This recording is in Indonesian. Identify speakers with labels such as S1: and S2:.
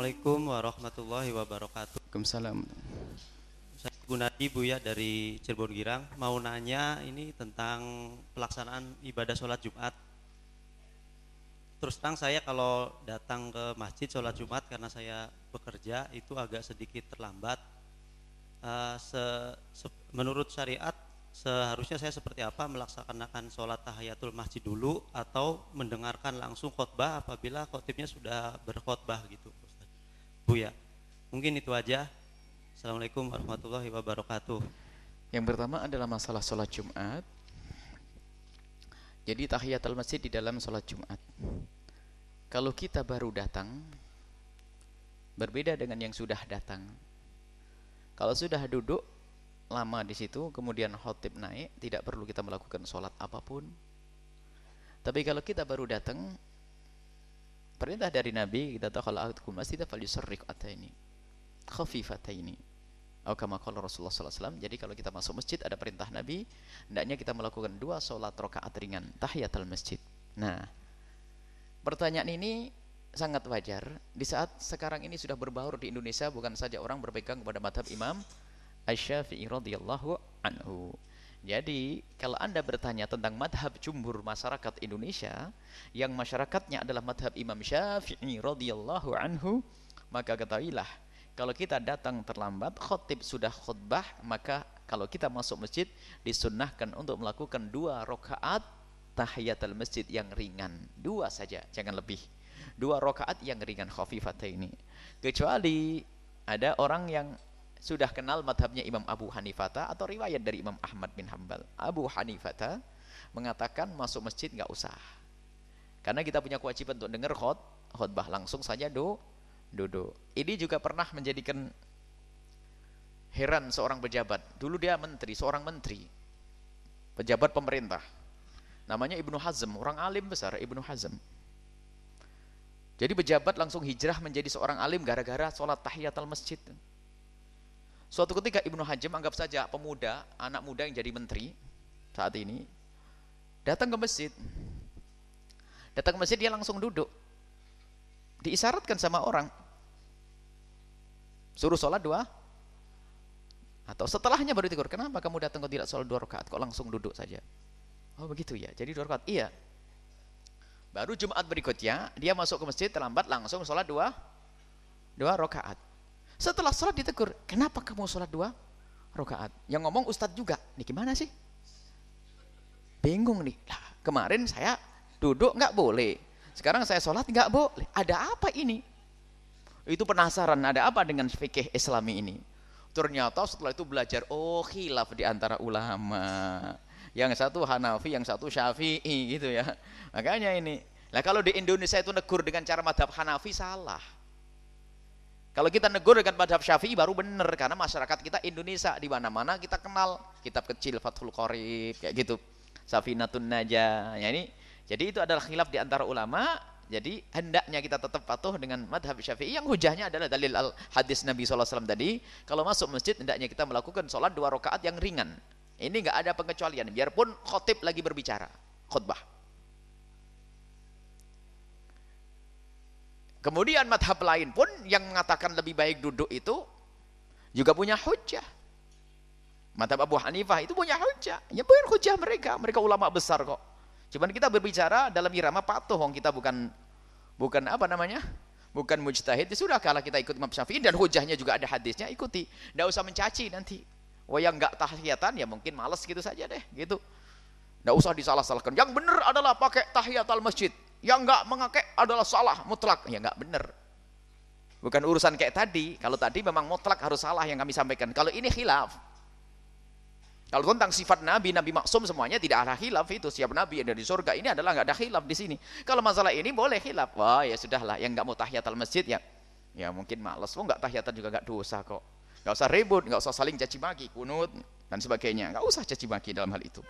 S1: Assalamualaikum warahmatullahi wabarakatuh.
S2: Waalaikumsalam.
S1: Saya Bu Nadi Bu ya dari Cirebon Girang mau nanya ini tentang pelaksanaan ibadah sholat Jumat. Terus terang saya kalau datang ke masjid sholat Jumat karena saya bekerja itu agak sedikit terlambat. Uh, se, se, menurut syariat seharusnya saya seperti apa melaksanakan sholat tahiyatul masjid dulu atau mendengarkan langsung khutbah apabila khotibnya sudah berkhutbah gitu. Bu ya. Mungkin itu aja. Assalamualaikum warahmatullahi wabarakatuh.
S2: Yang pertama adalah masalah sholat Jumat. Jadi tahiyatul masjid di dalam sholat Jumat. Kalau kita baru datang, berbeda dengan yang sudah datang. Kalau sudah duduk lama di situ, kemudian khotib naik, tidak perlu kita melakukan sholat apa pun. Tapi kalau kita baru datang, Perintah dari Nabi kita tahu kalau aku masjid falyusarrik ataini khafifataini. Atau kama qala Rasulullah sallallahu wasallam. Jadi kalau kita masuk masjid ada perintah Nabi, hendaknya kita melakukan dua salat rakaat ringan tahiyatul masjid. Nah, pertanyaan ini sangat wajar di saat sekarang ini sudah berbaur di Indonesia bukan saja orang berpegang kepada madhab Imam Asy-Syafi'i radhiyallahu anhu. Jadi kalau anda bertanya tentang madhab jumhur masyarakat Indonesia yang masyarakatnya adalah madhab Imam Syafi'i radhiyallahu anhu maka ketahuilah kalau kita datang terlambat khotib sudah khutbah maka kalau kita masuk masjid disunnahkan untuk melakukan dua rakaat tahiyatul masjid yang ringan. Dua saja jangan lebih. Dua rakaat yang ringan khafifat ini. Kecuali ada orang yang sudah kenal madhabnya Imam Abu Hanifata atau riwayat dari Imam Ahmad bin Hambal. Abu Hanifata mengatakan masuk masjid nggak usah. Karena kita punya kewajiban untuk dengar khot, khutbah langsung saja do, duduk. Ini juga pernah menjadikan heran seorang pejabat. Dulu dia menteri, seorang menteri. Pejabat pemerintah. Namanya Ibnu Hazm, orang alim besar Ibnu Hazm. Jadi pejabat langsung hijrah menjadi seorang alim gara-gara sholat tahiyatul masjid. Suatu ketika Ibnu Hajim anggap saja pemuda, anak muda yang jadi menteri saat ini datang ke masjid. Datang ke masjid dia langsung duduk. Diisyaratkan sama orang. Suruh sholat dua atau setelahnya baru ditegur. Kenapa kamu datang kok tidak sholat dua rakaat? Kok langsung duduk saja? Oh begitu ya. Jadi dua rakaat. Iya. Baru Jumat berikutnya dia masuk ke masjid terlambat langsung sholat dua dua rakaat. Setelah sholat ditegur, kenapa kamu sholat dua rakaat? Yang ngomong ustadz juga, nih gimana sih? Bingung nih. Lah, kemarin saya duduk nggak boleh. Sekarang saya sholat nggak boleh. Ada apa ini? Itu penasaran, ada apa dengan fikih islami ini? Ternyata setelah itu belajar, oh khilaf di antara ulama. Yang satu Hanafi, yang satu Syafi'i gitu ya. Makanya ini. Lah kalau di Indonesia itu negur dengan cara madhab Hanafi salah. Kalau kita negur dengan madhab syafi'i baru benar karena masyarakat kita Indonesia di mana-mana kita kenal kitab kecil Fathul Qorib kayak gitu. Safinatun Najah. Ya ini jadi itu adalah khilaf di antara ulama. Jadi hendaknya kita tetap patuh dengan madhab syafi'i yang hujahnya adalah dalil al hadis Nabi SAW tadi. Kalau masuk masjid hendaknya kita melakukan sholat dua rakaat yang ringan. Ini nggak ada pengecualian. Biarpun khotib lagi berbicara. Khutbah. Kemudian madhab lain pun yang mengatakan lebih baik duduk itu juga punya hujah. Madhab Abu Hanifah itu punya hujah. Ya bukan hujah mereka, mereka ulama besar kok. Cuman kita berbicara dalam irama patuh, kita bukan bukan apa namanya? Bukan mujtahid. Ya sudah kalau kita ikut Imam Syafi'i dan hujahnya juga ada hadisnya, ikuti. Tidak usah mencaci nanti. Wah yang enggak tahiyatan ya mungkin males gitu saja deh, gitu. Tidak usah disalah-salahkan. Yang benar adalah pakai tahiyat al masjid yang enggak mengakai adalah salah mutlak ya enggak benar bukan urusan kayak tadi kalau tadi memang mutlak harus salah yang kami sampaikan kalau ini khilaf kalau tentang sifat Nabi, Nabi maksum semuanya tidak ada khilaf itu. Siap Nabi yang dari surga ini adalah enggak ada khilaf di sini. Kalau masalah ini boleh khilaf. Wah ya sudahlah, yang enggak mau tahiyat al masjid ya, ya mungkin males. Oh enggak tahiyatan juga enggak dosa kok. Enggak usah ribut, enggak usah saling caci maki, kunut dan sebagainya. Enggak usah caci maki dalam hal itu.